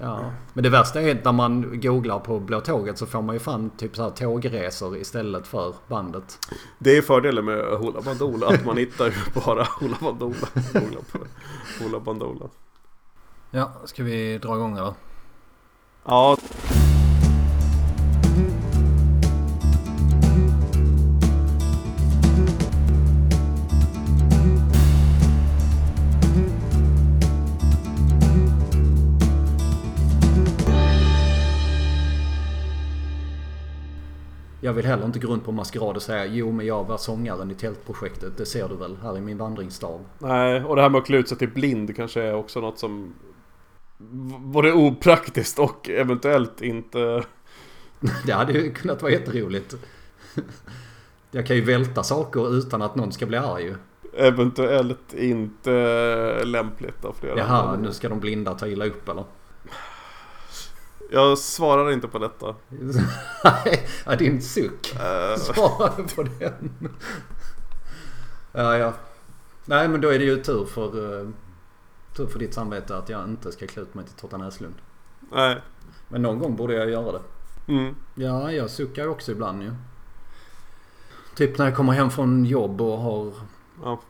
Ja. Men det värsta är att när man googlar på Blå Tåget så får man ju fan typ så här tågresor istället för bandet. Det är fördelen med Hoola Bandoola, att man hittar ju bara Hoola Bandoola. Hoola Bandoola. Ja, ska vi dra igång eller? Ja, Jag vill heller inte gå runt på maskerad och säga jo men jag var sångaren i tältprojektet. Det ser du väl här i min vandringsstav. nej, och det här med att klä ut sig till blind kanske är också något som både opraktiskt och eventuellt inte... Det hade ju kunnat vara jätteroligt. Jag kan ju välta saker utan att någon ska bli arg. Eventuellt inte lämpligt av flera Jaha, nu ska de blinda ta illa upp eller? Jag svarar inte på detta. Nej, ja, din suck. Eh, Svara på den. Ja, ja. Nej, men då är det ju tur för, eh, tur för ditt samvete att jag inte ska klä ut mig till Totta Näslund. nej. Men någon gång borde jag göra det. Mm. Ja, jag suckar också ibland ju. Typ när jag kommer hem från jobb och har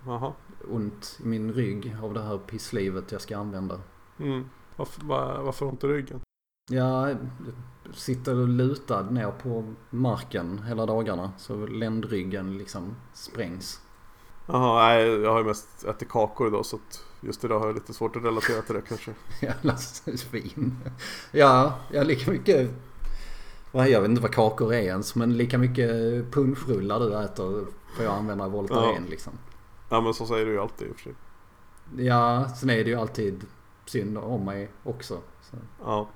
Ja, ont i min rygg av det här pisslivet jag ska använda. Mm. Varför, var, varför ont i ryggen? Jag sitter lutad ner på marken hela dagarna så ländryggen liksom sprängs. Jaha, nej jag har ju mest ätit kakor idag så just idag har jag lite svårt att relatera till det kanske. Jävla svin. Ja, jag lika mycket... Jag vet inte vad kakor är ens men lika mycket punschrullar du äter får jag använda Voltaren liksom. Ja men så säger du ju alltid i och för sig. Ja, sen är det ju alltid synd om mig också. Så. Ja.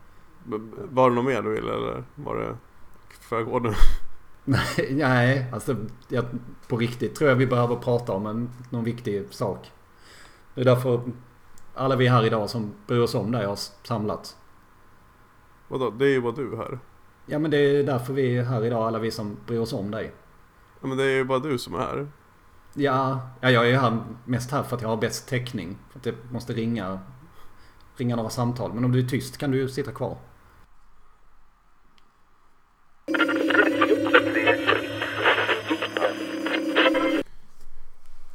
Var det något mer du ville eller var det... Får jag gå nu? Nej, nej, alltså jag, på riktigt tror jag vi behöver prata om en, någon viktig sak. Det är därför alla vi här idag som bryr oss om dig har samlats. Vadå? Det är ju bara du här. Ja men det är därför vi är här idag, alla vi som bryr oss om dig. Ja, men det är ju bara du som är här. Ja, ja jag är här mest här för att jag har bäst täckning. För att det måste ringa, ringa några samtal. Men om du är tyst kan du ju sitta kvar.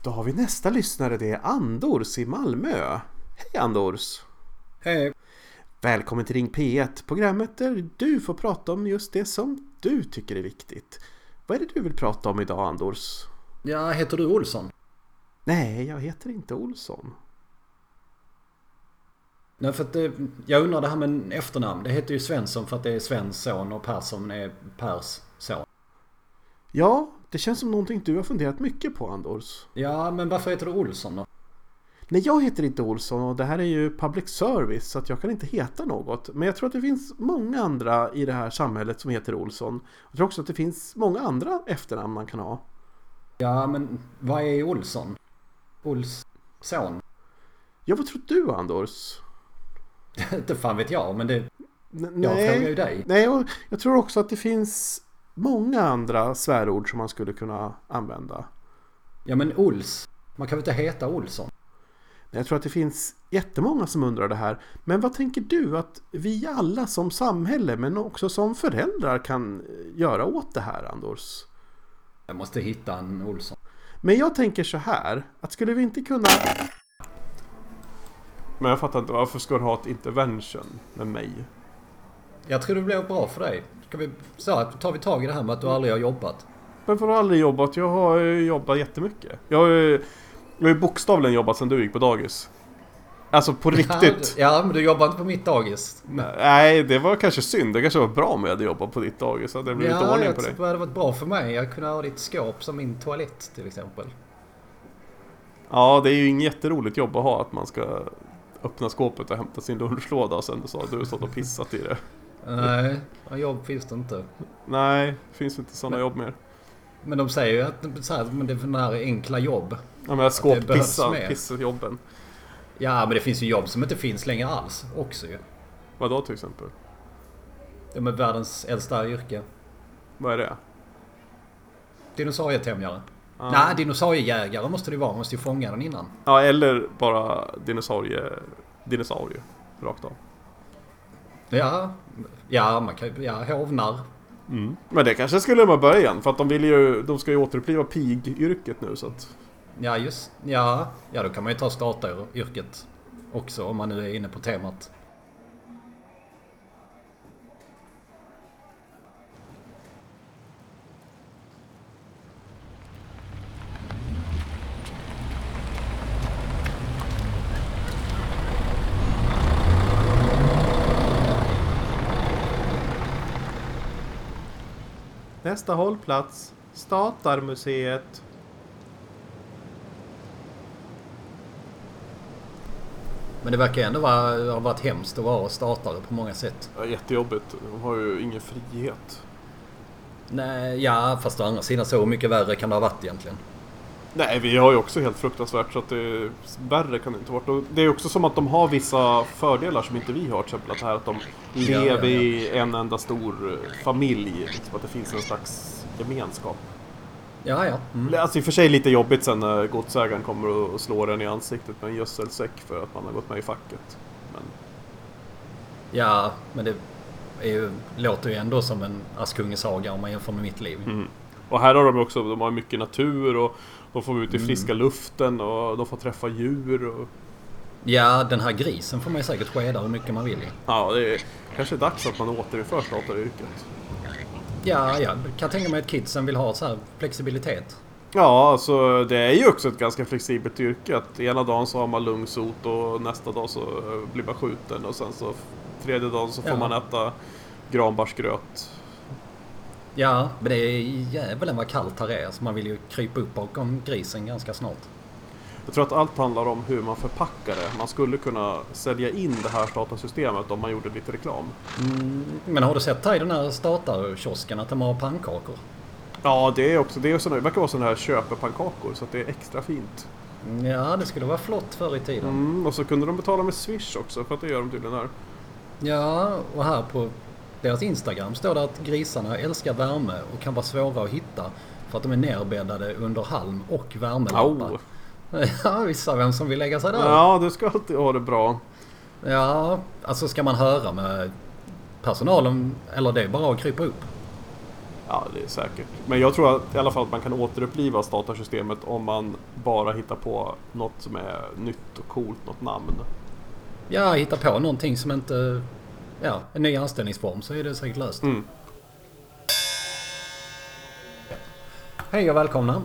Då har vi nästa lyssnare. Det är Andors i Malmö. Hej Andors! Hej. Välkommen till Ring P1, programmet där du får prata om just det som du tycker är viktigt. Vad är det du vill prata om idag Andors? Ja, heter du Olsson? Nej, jag heter inte Olsson. Nej, för att det, jag undrar det här med efternamn. Det heter ju Svensson för att det är Svens son och Persson är Pers son. Ja, det känns som någonting du har funderat mycket på Andors. Ja, men varför heter du Olsson då? Nej, jag heter inte Olsson och det här är ju public service så att jag kan inte heta något. Men jag tror att det finns många andra i det här samhället som heter Olsson. Jag tror också att det finns många andra efternamn man kan ha. Ja, men vad är Olsson? Olsson? Ja, vad tror du Andors? Inte fan vet jag, men det... N- Jag frågar ju dig. Nej, och jag tror också att det finns många andra svärord som man skulle kunna använda. Ja, men Ols. Man kan väl inte heta Olsson? Jag tror att det finns jättemånga som undrar det här. Men vad tänker du att vi alla som samhälle men också som föräldrar kan göra åt det här Andors? Jag måste hitta en Olsson. Men jag tänker så här, att skulle vi inte kunna... Men jag fattar inte, varför ska du ha ett intervention med mig? Jag tror det blir bra för dig. Ska vi... Så, tar vi tag i det här med att du aldrig har jobbat? Men för att ha aldrig jobbat, jag har jobbat jättemycket. Jag har ju, jag har ju bokstavligen jobbat sedan du gick på dagis. Alltså på riktigt. Ja, men du jobbar inte på mitt dagis. Nej, det var kanske synd. Det kanske var bra om jag hade jobbat på ditt dagis. Hade det blivit Ja, ordning på dig. det hade varit bra för mig. Jag kunde ha ditt skåp som min toalett till exempel. Ja, det är ju inget jätteroligt jobb att ha att man ska öppna skåpet och hämta sin lunchlåda och sen så har du stått och pissat i det. Nej, jobb finns det inte. Nej, det finns inte sådana Men- jobb mer. Men de säger ju att så här, men det är för här enkla jobb. Ja men det behövs skåppissa, mer. pissjobben. Ja, men det finns ju jobb som inte finns längre alls också ju. Vadå till exempel? De är världens äldsta yrke. Vad är det? Dinosaurietämjare. Ja. Nej, dinosauriejägare måste det vara. Man måste ju fånga den innan. Ja, eller bara dinosaurie, dinosaurie. Rakt av. Ja, ja, man kan, ja hovnar. Mm. Men det kanske skulle man börja igen för att de vill ju, de ska ju återuppliva pig-yrket nu så att... Ja, just ja, ja, då kan man ju ta starta-yrket också om man nu är inne på temat. Nästa hållplats, Statarmuseet. Men det verkar ändå vara, ha varit hemskt att vara startare på många sätt. Ja, jättejobbigt. De har ju ingen frihet. Nej, ja, fast å andra sidan så mycket värre kan det ha varit egentligen. Nej, vi har ju också helt fruktansvärt så att det värre kan det inte. Och Det är också som att de har vissa fördelar som inte vi har. Till exempel att här att de Ja, lever ja, ja. i en enda stor eh, familj. Liksom att det finns en slags gemenskap. Ja, ja. Mm. Alltså i och för sig lite jobbigt sen när godsägaren kommer och slår en i ansiktet med en gödselsäck för att man har gått med i facket. Men Ja, men det är ju, låter ju ändå som en Askungesaga om man jämför med mitt liv. Mm. Och här har de också, de har mycket natur och de får vara ute i Mm. friska luften och de får träffa djur. Och, Ja, den här grisen får man ju säkert skeda hur mycket man vill ja, det är kanske dags att man återinför stataryrket. Ja, ja, kan tänka mig att kidsen vill ha så här flexibilitet. Ja, alltså det är ju också ett ganska flexibelt yrke. Att ena dagen så har man lungsot och nästa dag så eh, blir man skjuten och sen så tredje dagen så får Ja. man äta granbarrsgröt. Ja, men det är jävlen vad kallt här är. Så man vill ju krypa upp bakom grisen ganska snart. Jag tror att allt handlar om hur man förpackar det. Man skulle kunna sälja in det här statarsystemet om man gjorde lite reklam. Mm, men har du sett här i den här startarkiosken att de har pannkakor? Ja, det är också, det, är såna, det verkar vara sådana här köpepannkakor så att det är extra fint. Ja, det skulle vara flott förr i tiden. Mm, och så kunde de betala med Swish också för att det gör de tydligen här. Ja, och här på deras Instagram står det att grisarna älskar värme och kan vara svåra att hitta för att de är nerbäddade under halm och värmelampar. Au. Ja, vissa vem som vill lägga sig där. Ja, du ska alltid ha det bra. Ja, alltså ska man höra med personalen eller det är bara att krypa upp? Ja, det är säkert. Men jag tror att, i alla fall att man kan återuppliva statarsystemet om man bara hittar på något som är nytt och coolt, något namn. Ja, hitta på någonting som inte... Ja, en ny anställningsform så är det säkert löst. Mm. Hej och välkomna.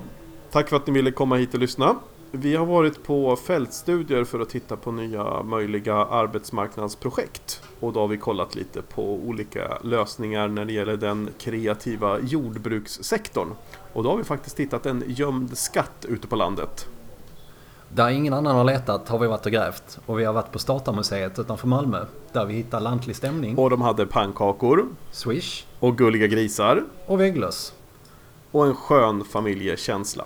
Tack för att ni ville komma hit och lyssna. Vi har varit på fältstudier för att titta på nya möjliga arbetsmarknadsprojekt. Och då har vi kollat lite på olika lösningar när det gäller den kreativa jordbrukssektorn. Och då har vi faktiskt hittat en gömd skatt ute på landet. Där ingen annan har letat har vi varit och grävt. Och vi har varit på Statarmuseet utanför Malmö. Där vi hittar lantlig stämning, Och de hade pannkakor swish och gulliga grisar och vägglöss. och en skön familjekänsla.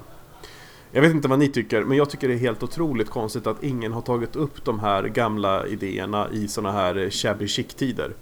Jag vet inte vad ni tycker, men jag tycker det är helt otroligt konstigt att ingen har tagit upp de här gamla idéerna i såna här shabby chic-tider.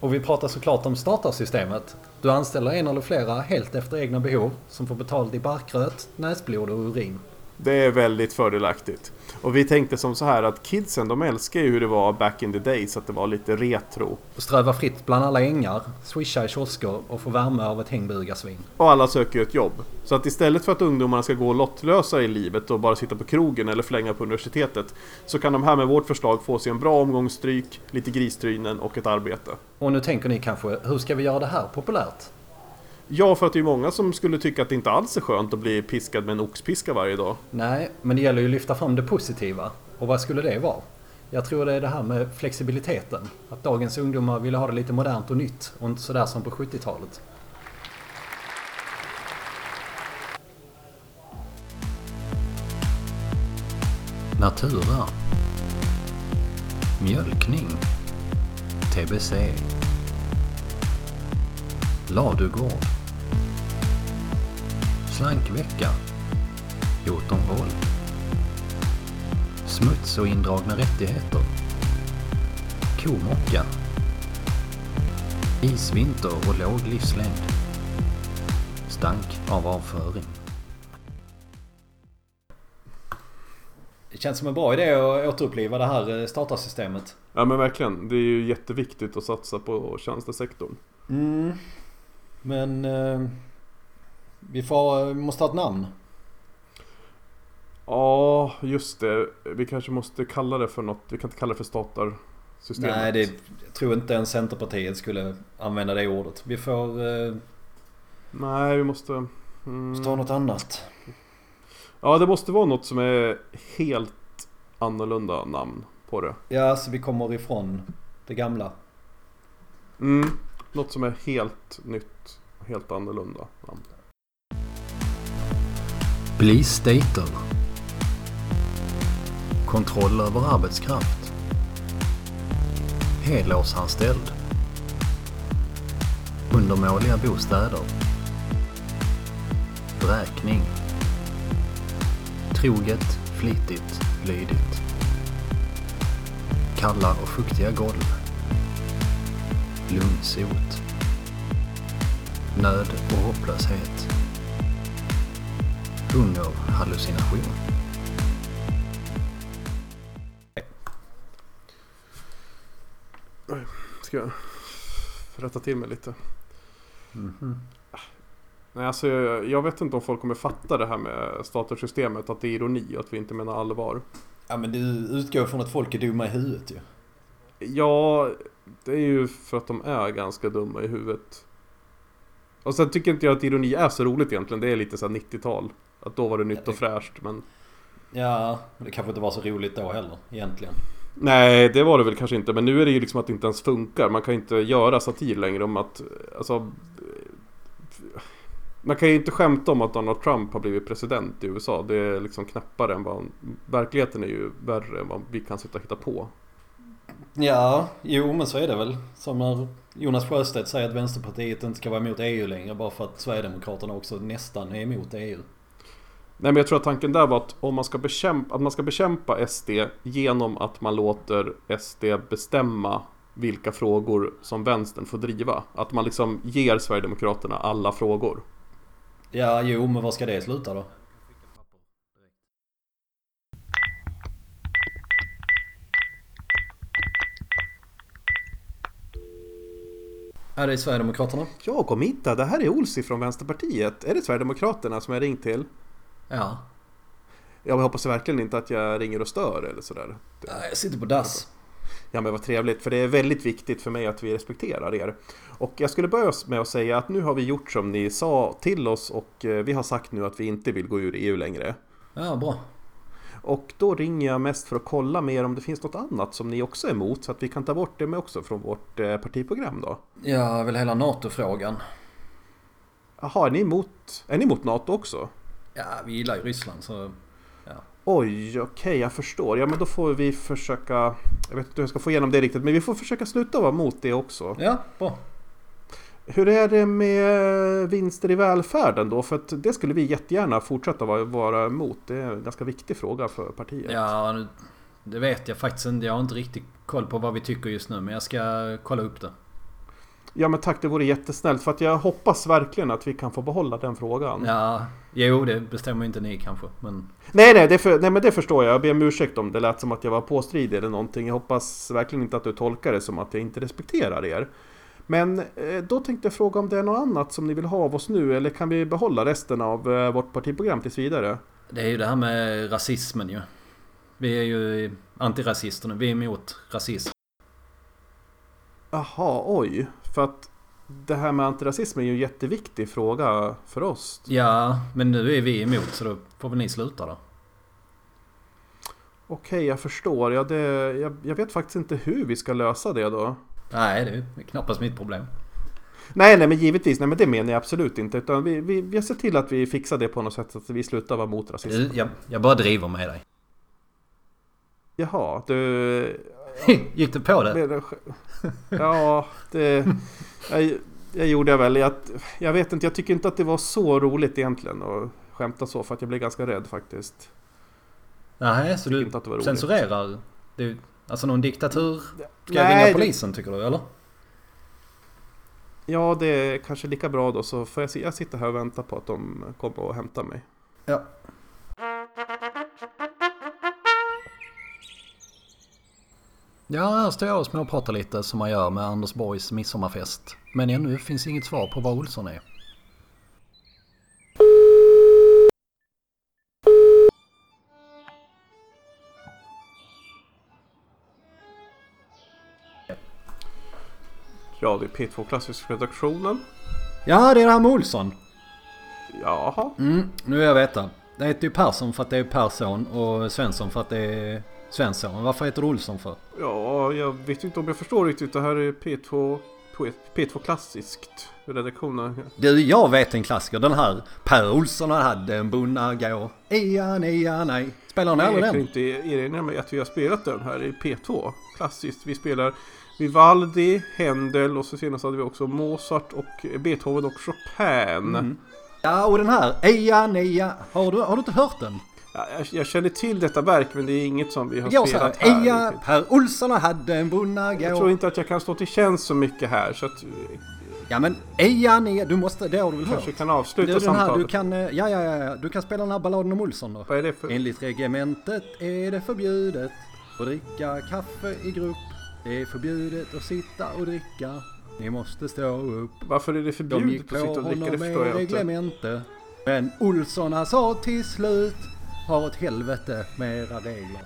Och vi pratar såklart om startarsystemet. Du anställer en eller flera helt efter egna behov som får betalt i barkröt, näsblod och urin. Det är väldigt fördelaktigt. Och vi tänkte som så här att kidsen de älskar ju hur det var back in the days, att det var lite retro. Och ströva fritt bland alla ängar, swisha i kiosker och få värme av ett hängbugarsvin. Och alla söker ju ett jobb. Så att istället för att ungdomarna ska gå lottlösa i livet och bara sitta på krogen eller flänga på universitetet så kan de här med vårt förslag få sig en bra omgång stryk, lite gristrynen och ett arbete. Och nu tänker ni kanske, hur ska vi göra det här populärt? Ja, för att det är många som skulle tycka att det inte alls är skönt att bli piskad med en oxpiska varje dag. Nej, men det gäller ju att lyfta fram det positiva. Och vad skulle det vara? Jag tror det är det här med flexibiliteten. Att dagens ungdomar vill ha det lite modernt och nytt och inte sådär som på 70-talet. Natura Mjölkning TBC Ladugård Slankvecka Jotunhål Smuts och indragna rättigheter Komocka Isvinter och låg livslängd Stank av avföring Det känns som en bra idé att återuppliva det här eh, startarsystemet. Ja men verkligen. Det är ju jätteviktigt att satsa på tjänstesektorn. Mm. Men eh, vi, får, vi måste ha ett namn. Ja, just det. Vi kanske måste kalla det för något. Vi kan inte kalla det för statarsystemet. Nej, det, jag tror inte ens Centerpartiet skulle använda det ordet. Vi får eh, Nej, vi måste... Mm. ta något annat. Ja, det måste vara något som är helt annorlunda namn på det. Ja, så vi kommer ifrån det gamla. Mm. Något som är helt nytt. Helt annorlunda namn. Bli stater. Kontroll över arbetskraft. Helårsanställd. Undermåliga bostäder. Vräkning. Troget, flitigt, lydigt. Kalla och fuktiga golv. Lungsot. Nöd och hopplöshet. Hungerhallucination. Ska jag rätta till mig lite? Mhm. Nej, alltså, jag, jag vet inte om folk kommer fatta det här med statarsystemet. Att det är ironi och att vi inte menar allvar. Ja, men du utgår från att folk är dumma i huvudet ju. Ja, det är ju för att de är ganska dumma i huvudet. Och sen tycker inte jag att ironi är så roligt egentligen. Det är lite så här 90-tal. Att då var det nytt och fräscht. Men Ja, det kanske inte var så roligt då heller egentligen. nej, det var det väl kanske inte. Men nu är det ju liksom att det inte ens funkar. Man kan ju inte göra satir längre om att... Alltså, man kan ju inte skämta om att Donald Trump har blivit president i USA. Det är liksom knappare än vad... Verkligheten är ju värre än vad vi kan sitta och hitta på. Ja, jo men så är det väl. Som när Jonas Sjöstedt säger att Vänsterpartiet inte ska vara emot EU längre bara för att Sverigedemokraterna också nästan är emot EU. Nej men jag tror att tanken där var att om man ska bekämpa, att man ska bekämpa SD genom att man låter SD bestämma vilka frågor som vänstern får driva. Att man liksom ger Sverigedemokraterna alla frågor. Ja, jo men vad ska det sluta då? Ja, det är Sverigedemokraterna. Ja, kom hit. Det här är Olsi från Vänsterpartiet. Är det Sverigedemokraterna som jag ringt till? Ja. Jag hoppas verkligen inte att jag ringer och stör eller sådär. Ja, Jag sitter på dass. Ja men vad trevligt, för det är väldigt viktigt för mig att vi respekterar er. Och jag skulle börja med att säga att nu har vi gjort som ni sa till oss och eh, vi har sagt nu att vi inte vill gå ur EU längre. Ja, bra. Och då ringer jag mest för att kolla med er om det finns något annat som ni också är emot så att vi kan ta bort det med också från vårt eh, partiprogram då. Ja, väl hela NATO-frågan. Jaha, är ni emot, är ni emot NATO också? Ja, vi gillar ju Ryssland så... Oj, okej, jag förstår. Ja, men då får vi försöka... Jag vet inte hur jag ska få igenom det riktigt, men vi får försöka sluta vara emot det också. Ja, bra. Hur är det med vinster i välfärden då? För det skulle vi jättegärna fortsätta vara, emot. Det är en ganska viktig fråga för partiet. Ja, det vet jag faktiskt inte. Jag har inte riktigt koll på vad vi tycker just nu. Men jag ska kolla upp det. Ja men tack, det vore jättesnällt. För att jag hoppas verkligen att vi kan få behålla den frågan. Ja, jo det bestämmer inte ni kanske. Men Nej, nej, det för, nej, men det förstår jag. Jag ber om ursäkt om det lät som att jag var påstridig eller någonting. Jag hoppas verkligen inte att du tolkar det som att jag inte respekterar er. Men eh, då tänkte jag fråga om det är något annat som ni vill ha av oss nu eller kan vi behålla resten av eh, vårt partiprogram tills vidare? det är ju det här med rasismen ju. Vi är ju antirasister nu. Vi är emot rasism. Jaha, oj. För att det här med antirasism är ju en jätteviktig fråga för oss. Ja, men nu är vi emot så då får väl ni sluta då. Okej, jag förstår. Ja, det, jag, jag vet faktiskt inte hur vi ska lösa det då. Nej, det är knappast mitt problem. Nej, nej, men givetvis. Nej, men det menar jag absolut inte. Utan vi, vi, vi ser till att vi fixar det på något sätt så att vi slutar vara mot rasism. Jag, jag bara driver med dig. Jaha, du... Gick du på det? Ja, det... Jag, jag gjorde jag väl. Jag, jag vet inte, jag tycker inte att det var så roligt egentligen att skämta så. För att jag blev ganska rädd faktiskt. Nej, så du censurerar? Du, alltså någon diktatur? Ska jag Nej, ringa det- polisen tycker du eller? Ja, det är kanske lika bra då. Så får jag, jag sitta här och vänta på att de kommer och hämtar mig. Ja. Ja, här står jag och småpratar lite som man gör med Anders Borgs midsommarfest. Men ännu finns inget svar på var Olsson är. Ja, det är P2 Klassisk redaktionen. Ja, det är det här med Olsson. Jaha. Mm, nu vill jag veta. Det heter ju Persson för att det är Persson och Svensson för att det är Svensson. Varför heter du Olsson för? Ja, jag vet inte om jag förstår riktigt. Det här är P2, P2 Klassiskt redaktionen. Du, jag vet en klassiker. Den här Per Olsson hade en bonnagå. Ia, nia, nej. Spelar ni aldrig Jag kan den? inte erinra mig att vi har spelat den här i P2. Klassiskt. Vi spelar Vivaldi, Händel och så senast hade vi också Mozart och Beethoven och Chopin. Mm. Ja, och den här. Ia, nia. Har du, har du inte hört den? Ja, jag, jag känner till detta verk men det är inget som vi har Jag spelat här. Riktigt. Per Olsson hade en Jag tror inte att jag kan stå till tjänst så mycket här så att Ja, men Ia, nia. Du måste, det har du väl hört? kanske kan avsluta Du, den här, samtalet. du kan, eh, ja, ja, ja. Du kan spela den här balladen om Olsson då. Vad är det för... Enligt regementet är det förbjudet att dricka kaffe i grupp. Det är förbjudet att sitta och dricka. Ni måste stå upp. Varför är det De förbjudet gick att sitta och dricka? Det förstår med jag inte. reglemente. Men Olssona sa till slut har åt helvete med era regler.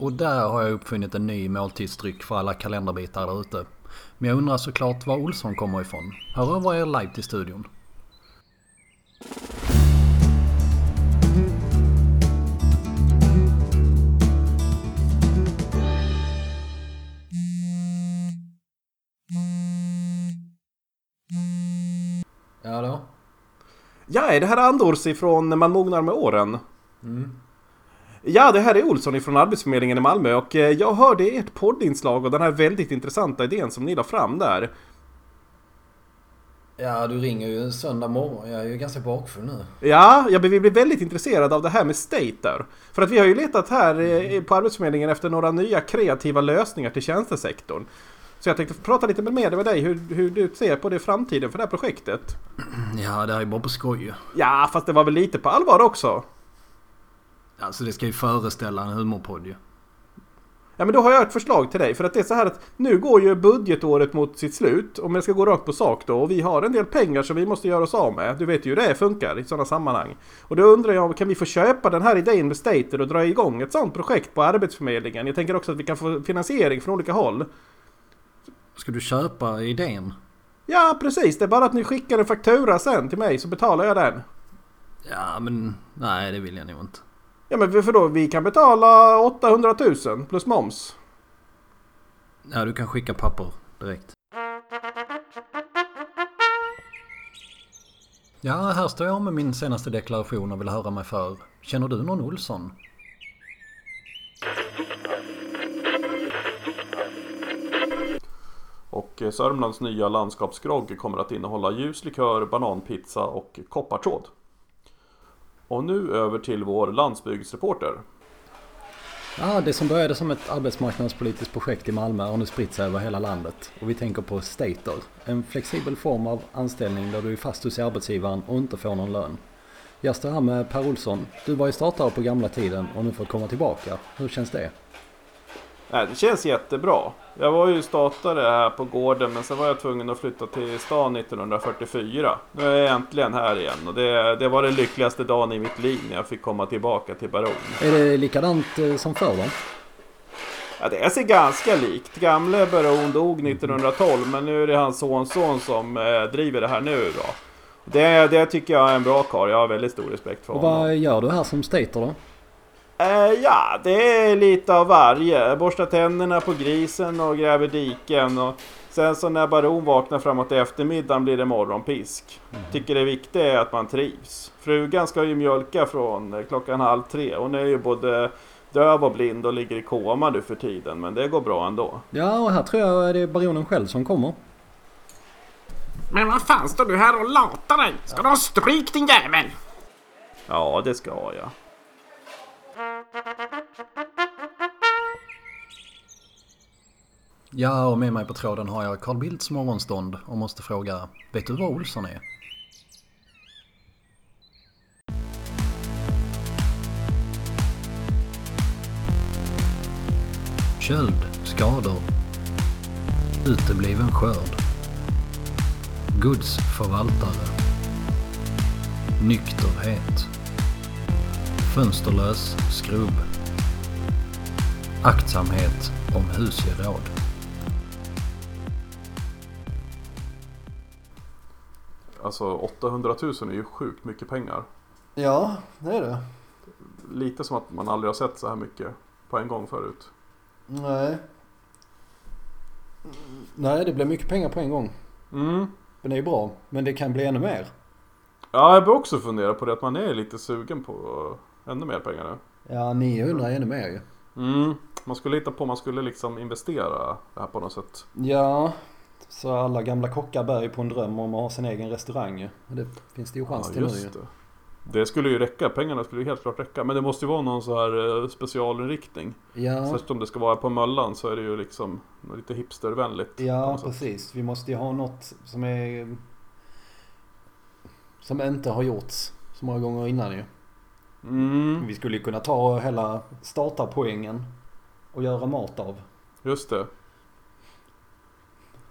Och där har jag uppfunnit en ny måltidsdryck för alla kalenderbitar där ute. Men jag undrar såklart var Olsson kommer ifrån. Hör över er live till studion. Ja, är det här Andors ifrån Man mognar med åren? Mm. Ja, det här är Olsson ifrån Arbetsförmedlingen i Malmö och eh, jag hörde ert poddinslag och den här väldigt intressanta idén som ni la fram där. Ja, du ringer ju en söndag morgon. Jag är ju ganska bakfull nu. Ja, jag blev väldigt intresserad av det här med Stater. För att vi har ju letat här eh, på Arbetsförmedlingen efter några nya kreativa lösningar till tjänstesektorn. Så jag tänkte prata lite mer med dig hur, hur du ser på det i framtiden för det här projektet. Ja, det här är bara på skoj ju. Ja, fast det var väl lite på allvar också. Alltså det ska ju föreställa en humorpodd ju. Ja men då har jag ett förslag till dig. För att det är så här att nu går ju budgetåret mot sitt slut. Om jag ska gå rakt på sak då. Och vi har en del pengar som vi måste göra oss av med. Du vet ju hur det funkar i sådana sammanhang. Och då undrar jag, kan vi få köpa den här idén med Stater och dra igång ett sånt projekt på Arbetsförmedlingen? Jag tänker också att vi kan få finansiering från olika håll. Ska du köpa idén? Ja precis, det är bara att ni skickar en faktura sen till mig så betalar jag den. Ja, men nej det vill jag nog inte. Ja men för då, vi kan betala 800 000 plus moms. Ja, du kan skicka papper direkt. Ja, här står jag med min senaste deklaration och vill höra mig för. Känner du någon Olsson? Och Sörmlands nya landskapsgrogg kommer att innehålla ljus likör, bananpizza och koppartråd. Och nu över till vår landsbygdsreporter. Ja, det som började som ett arbetsmarknadspolitiskt projekt i Malmö har nu spritt sig över hela landet. Och vi tänker på Stater. En flexibel form av anställning där du är fast hos arbetsgivaren och inte får någon lön. Jag står här med Per Olsson. Du var ju startare på gamla tiden och nu får komma tillbaka. Hur känns det? Nej, det känns jättebra. Jag var ju startare här på gården men sen var jag tvungen att flytta till stan 1944. Nu är jag äntligen här igen och det, det var den lyckligaste dagen i mitt liv när jag fick komma tillbaka till Baron. Är det likadant eh, som förr då? Ja, det ser ganska likt. Gamle Baron dog 1912 men nu är det hans sonson som eh, driver det här nu då. Det, det tycker jag är en bra karl. Jag har väldigt stor respekt för Och honom. vad gör du här som Stater då? Eh, ja, det är lite av varje. Borstar tänderna på grisen och gräver diken. Och sen så när baron vaknar framåt eftermiddagen blir det morgonpisk. Tycker det viktiga är att man trivs. Frugan ska ju mjölka från eh, klockan halv tre. Hon är ju både döv och blind och ligger i koma nu för tiden. Men det går bra ändå. Ja, och här tror jag det är baronen själv som kommer. Men vad fan står du här och latar dig? Ska du ha stryk din jävel? Ja, det ska jag. Ja, och med mig på tråden har jag Carl Bildts morgonstånd och måste fråga, vet du var Olsson är? Köld, skador, utebliven skörd, Guds förvaltare, nykterhet. Fönsterlös skrubb. Aktsamhet om husgeråd. Alltså 800 000 är ju sjukt mycket pengar. Ja, det är det. Lite som att man aldrig har sett så här mycket på en gång förut. Nej. Nej, det blir mycket pengar på en gång. Mm. Men det är ju bra. Men det kan bli ännu mer. Ja, jag börjar också fundera på det att man är lite sugen på ännu mer pengar nu. Ja, 900 är ännu mer ju. Mm. Man skulle hitta på, man skulle liksom investera det här på något sätt. Ja, så alla gamla kockar bär ju på en dröm om att ha sin egen restaurang ju. Och Det finns det ju chans till nu ju. det. Det skulle ju räcka, pengarna skulle ju helt klart räcka. Men det måste ju vara någon så här eh, specialinriktning. Ja, Särskilt om det ska vara på Möllan så är det ju liksom lite hipstervänligt. ja precis. Vi måste ju ha något som är... Som inte har gjorts så många gånger innan ju. Mm, Vi skulle ju kunna ta hela startarpoängen och göra mat av. just det.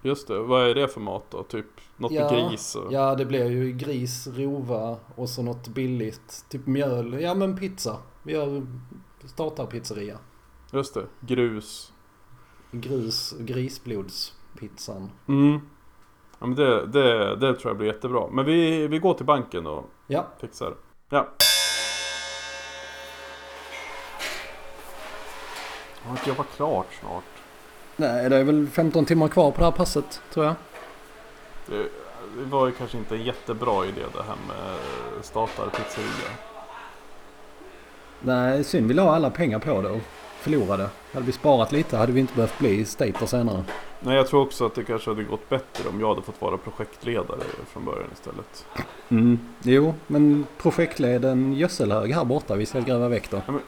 Just det, vad är det för mat då? Typ något Ja, med gris och... Ja, det blir ju gris, rova och så något billigt. Typ mjöl. Ja, men pizza. Vi gör startarpizzeria. Just det, grus. Grus, grisblodspizzan. Mm. Ja men det, det, det tror jag blir jättebra. Men vi, vi går till banken och Ja, fixar. Ja. Har inte jobbat klart snart. nej det är väl 15 timmar kvar på det här passet tror jag. Det, det var ju kanske inte en jättebra idé det här med startarpizzeria. Nej, synd vi la alla pengar på det och förlorade. Hade vi sparat lite hade vi inte behövt bli stater senare. Nej jag tror också att det kanske hade gått bättre om jag hade fått vara projektledare från början istället. Mm. Jo, men projektled en gödselhög här borta vi ska gräva väck då. Ja, men,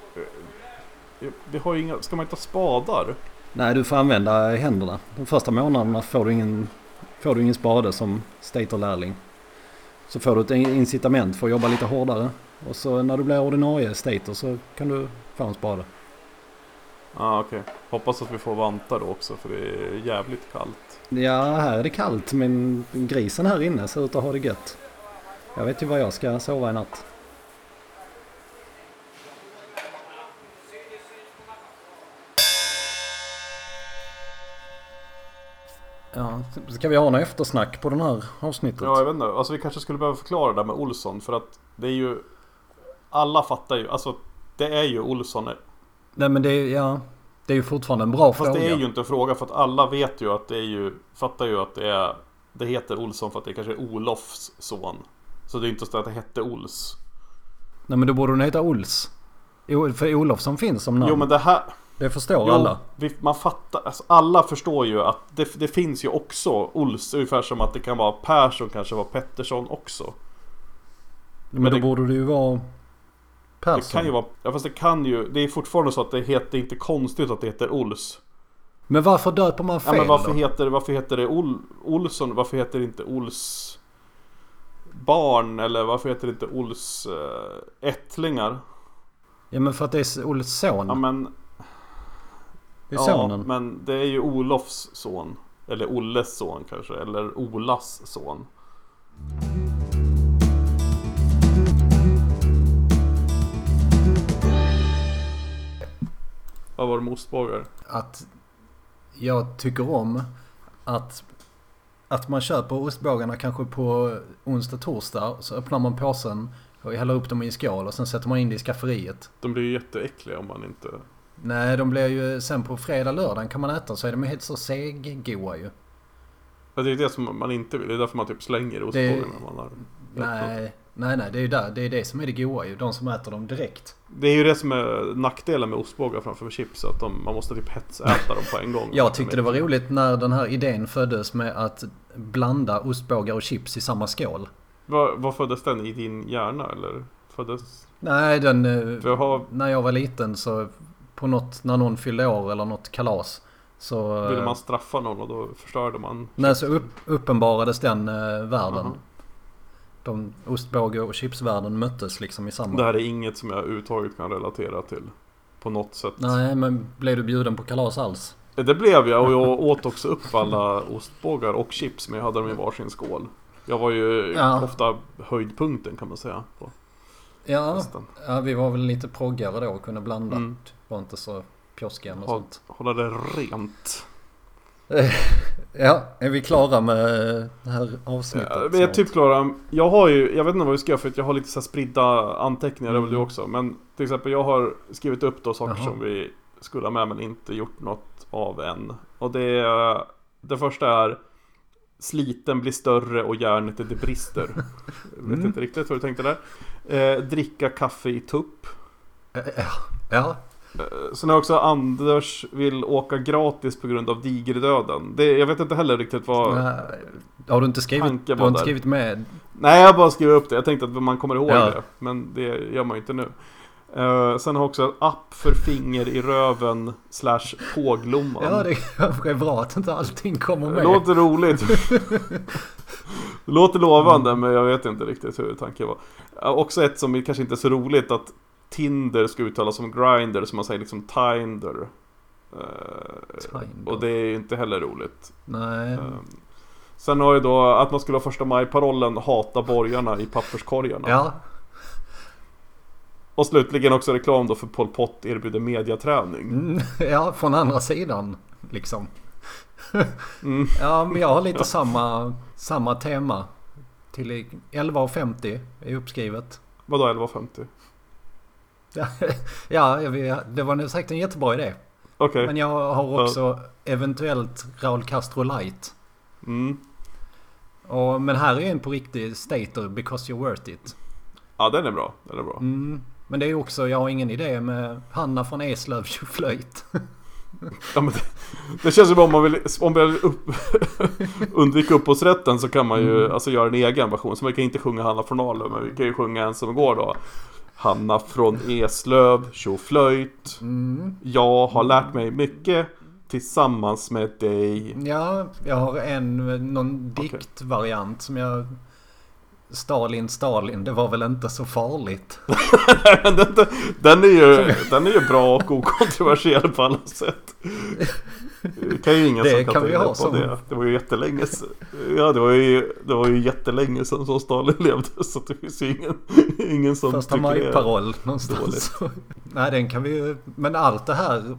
vi har inga, ska man inte ha spadar? Nej, du får använda händerna. De första månaderna får du ingen, får du ingen spade som staterlärling. Så får du ett incitament för att jobba lite hårdare. Och så när du blir ordinarie stater så kan du få en spade. Ja ah, okej. Hoppas att vi får vantar då också för det är jävligt kallt. Ja, här är det kallt men grisen här inne ser ut att ha det gött. Jag vet ju var jag ska sova i natt. Ja, ska vi ha något eftersnack på den här avsnittet? Ja jag vet inte. Alltså vi kanske skulle behöva förklara det där med Olsson för att det är ju Alla fattar ju, alltså det är ju Olsson Nej men det är, ja, det är ju fortfarande en bra Fast fråga. det är ju inte en fråga för att alla vet ju att det är ju Fattar ju att det är Det heter Olsson för att det kanske är Olofs son Så det är inte så att det hette Ols Nej men då borde den heta Ols. För Olofsson finns som namn. Jo men det här Det förstår Jo, alla. vi, man fattar, alltså alla förstår ju att det, det finns ju också Ols Ungefär som att det kan vara Persson kanske var Pettersson också Men, Men då det- borde det ju vara Persson. Det kan ju vara, ja fast det kan ju, det är fortfarande så att det heter inte konstigt att det heter Ols Men varför döper man fel Ja men varför då? heter, varför heter det Ol, Olsson, varför heter det inte Ols barn eller varför heter det inte Ols äh, ättlingar? Ja men för att det är Ols son. Ja men, det är ja, sonen. men det är ju Olofs son Eller Olles son kanske, eller Olas son Vad var det med ostbågar? Att jag tycker om att, att man köper ostbågarna kanske på onsdag, torsdag. Så öppnar man påsen och häller upp dem i en skål och sen sätter man in det i skafferiet. De blir ju jätteäckliga om man inte Nej, de blir ju sen på fredag, lördag kan man äta så är de ju helt så seggoa ju. Ja, det är det som man inte vill. Det är därför man typ slänger ostbågarna man har Nej, nej, nej, det är ju där, det är det som är det goa ju. De som äter dem direkt. Det är ju det som är nackdelen med ostbågar framför chips. Att de, man måste typ hetsäta dem på en gång. Jag tyckte det var roligt när den här idén föddes med att blanda ostbågar och chips i samma skål. Vad, vad föddes den i din hjärna eller? Föddes... Nej, den... eh, har, När jag var liten så på något, när någon fyllde år eller något kalas. Så, ville eh, man straffa någon och då förstörde man. nej, så upp, uppenbarades den eh, världen. Jaha. De ostbåge och chipsvärlden möttes liksom i samma. Det här är inget som jag överhuvudtaget kan relatera till. på något sätt. Nej, men blev du bjuden på kalas alls? Det blev jag och jag åt också upp alla ostbågar och chips men jag hade dem i varsin skål. Jag var ju Ja. ofta höjdpunkten kan man säga. På Ja, ja vi var väl lite proggare då och kunde blanda. Mm. Var inte så pjoskiga med Håll, sånt. hålla det rent. Ja, är vi klara med det här avsnittet? Ja, vi är typ klara. Jag har ju, jag vet inte vad vi ska göra för jag har lite så här spridda anteckningar, det har väl du Mm. också. Men till exempel jag har skrivit upp då saker Jaha. som vi skulle ha med men inte gjort något av än. Och det är, det första är Sliten blir större och järnet det brister. Jag vet Mm. inte riktigt vad du tänkte där. Eh, dricka kaffe i tupp. Ja, ja. Eh, Sen har också Anders vill åka gratis på grund av digerdöden. Det, jag vet inte heller riktigt vad... Nej, Har du inte skrivit, du har inte skrivit med? Nej, jag bara skrev upp det. Jag tänkte att man kommer ihåg Ja. det. Men det gör man ju inte nu. Eh, sen har också en app för finger i röven slash påglomman. Ja, det är bra att inte allting kommer det med. låter roligt. det låter lovande, men jag vet inte riktigt hur tanken var. Eh, också ett som kanske inte är så roligt att Tinder ska uttalas som grinder, som man säger liksom Tinder. Eh, Tinder. och det är ju inte heller roligt. Nej. Eh, Sen har ju då att man skulle ha första maj-parollen Hata borgarna i papperskorgarna. Ja, Och slutligen också reklam då för Pol Pot erbjuder mediaträning. mm, ja, från andra sidan liksom. Mm. Ja, men jag har lite samma, samma tema. Till 11.50 är uppskrivet. Vadå 11.50? Ja, det var säkert en jättebra idé. Okej. Men jag har också eventuellt Raul Castro Light. Mm. Och, men här är en på riktigt stater because you're worth it. Ja den är bra. Den är bra. Mm. Men det är också, jag har ingen idé med Hanna från Eslöv tjoflöjt. Ja, men det, det känns ju bara om man vill, om man vill upp, undvika upphovsrätten så kan man ju Mm. alltså göra en egen version. Så man kan inte sjunga Hanna från Arlöv men vi kan ju sjunga en som går då. Hanna från Eslöv, tjoflöjt. Mm. Jag har lärt mig mycket tillsammans med dig. Ja, jag har en, någon diktvariant som jag... Stalin, Stalin, det var väl inte så farligt. Den, den, är ju, den är ju bra och okontroversiell på alla sätt. Det kan ju ingen Det kan vi ha på som- det. Det var ju jättelänge sedan. Ja, det var ju, det var ju jättelänge sedan som Stalin levde. Så det finns ju ingen, ingen som Första tycker maj-paroll någonstans. Nej, den kan vi ju... Men allt det här...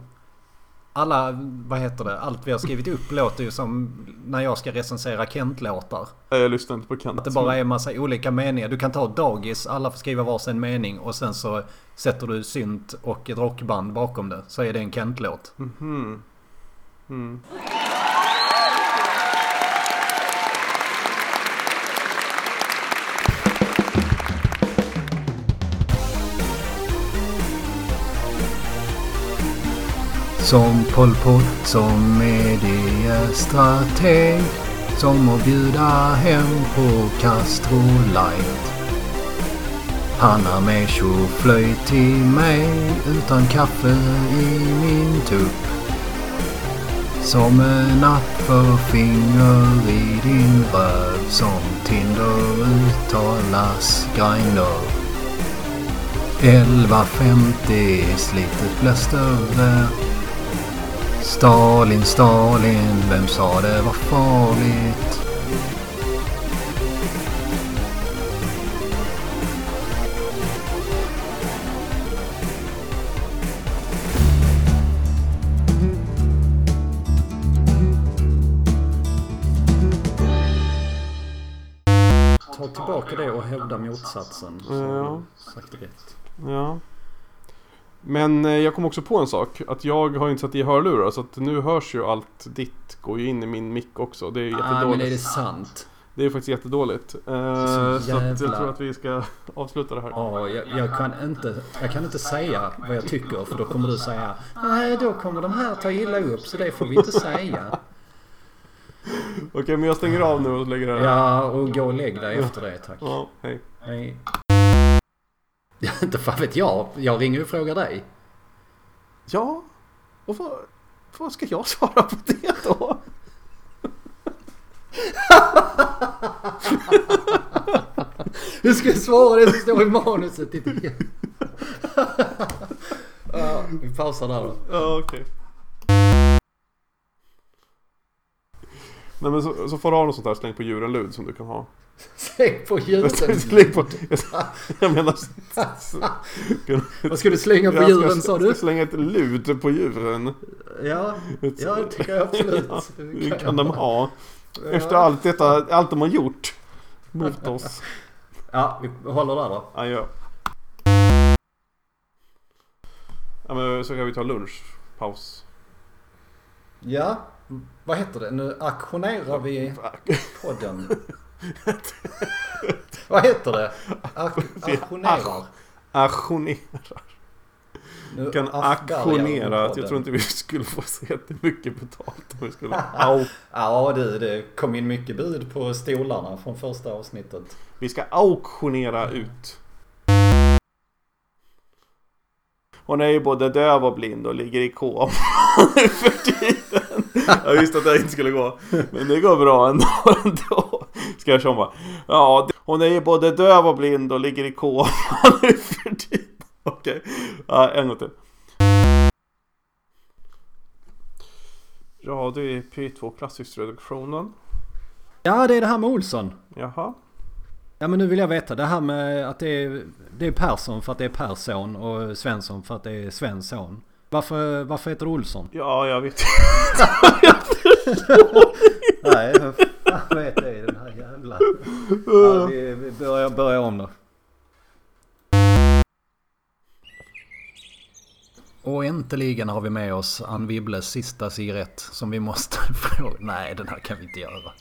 Alla, vad heter det? Allt vi har skrivit upp låter ju som när jag ska recensera Kent-låtar. Jag lyssnar inte på Kent. Att det bara är en massa olika meningar. Du kan ta dagis, alla får skriva varsin mening och sen så sätter du synt och ett rockband bakom det. Så är det en Kent-låt. Mhm. Mm. Som Pol Pot, som mediestrateg. Som att bjuda hem på Castro Light. Han har med tjoflöjt till mig utan kaffe i min tupp. Som en app för finger i din röv. Som Tinder uttalas Grindr. 11.50 slitet blir större. Stalin, Stalin, vem sa det var farligt? Ta tillbaka det och hävda motsatsen. Ja. Sagt rätt. Ja. Men eh, jag kom också på en sak. Att jag har inte satt i hörlurar så att nu hörs ju allt ditt går ju in i min mick också. Det är ju Ah, jättedåligt. men är det sant? Det är faktiskt jättedåligt. Eh, Så jag tror att vi ska avsluta det här. Ja, jag, jag, kan inte, jag kan inte säga vad jag tycker för då kommer du säga Nej, då kommer de här ta illa upp så det får vi inte säga. Okej, men jag stänger av nu och lägger det här. Ja, och gå och lägg dig efter det tack. Ja, hej. Nej. Inte fan vet jag. Jag ringer och frågar dig. Ja, och vad, vad ska jag svara på det då? Du ska svara det som står i manuset. vi pausar där då. Ja, okej. Nej men så, så får du ha något sånt där släng på djuren-lud som du kan ha. Släng på djuren. Släng på... Jag menar... Vad ska du slänga på Jag djuren sa du? ska slänga ett lud på djuren. Ja, ja det tycker jag absolut. Ja, det kan de ha. Efter allt detta, allt de har gjort mot oss. Ja, vi håller där då. Adjö. Ja men så kan vi ta lunchpaus. Ja, vad heter det? Nu aktionerar vi podden. vad heter det? Ak- aktionerar. Aktionerar. Nu Kan aktionera. jag tror inte vi skulle få så jättemycket betalt om vi skulle... Ja du, det kom in mycket bud på stolarna från första avsnittet. Vi ska auktionera ut. Hon är ju både döv och blind och ligger i koma för tiden. Jag visste att det inte skulle gå. Men det går bra ändå. ändå. Ska jag tjomma? Ja, hon är ju både döv och blind och ligger i koma nu för tiden. Okej, ja, en gång till. Ja, det är P2 Klassisk-reduktionen. Ja, det är det här med Olsson. Jaha. Ja men nu vill jag veta det här med att det är, det är Persson för att det är Persson och Svensson för att det är Svensson. Varför, varför heter du Olsson? Ja, jag vet Nej, vad vet i den här jävla... Ja, vi, vi börjar, börjar om då. Och äntligen har vi med oss Ann Wibbles sista cigarett som vi måste få. Nej, den här kan vi inte göra.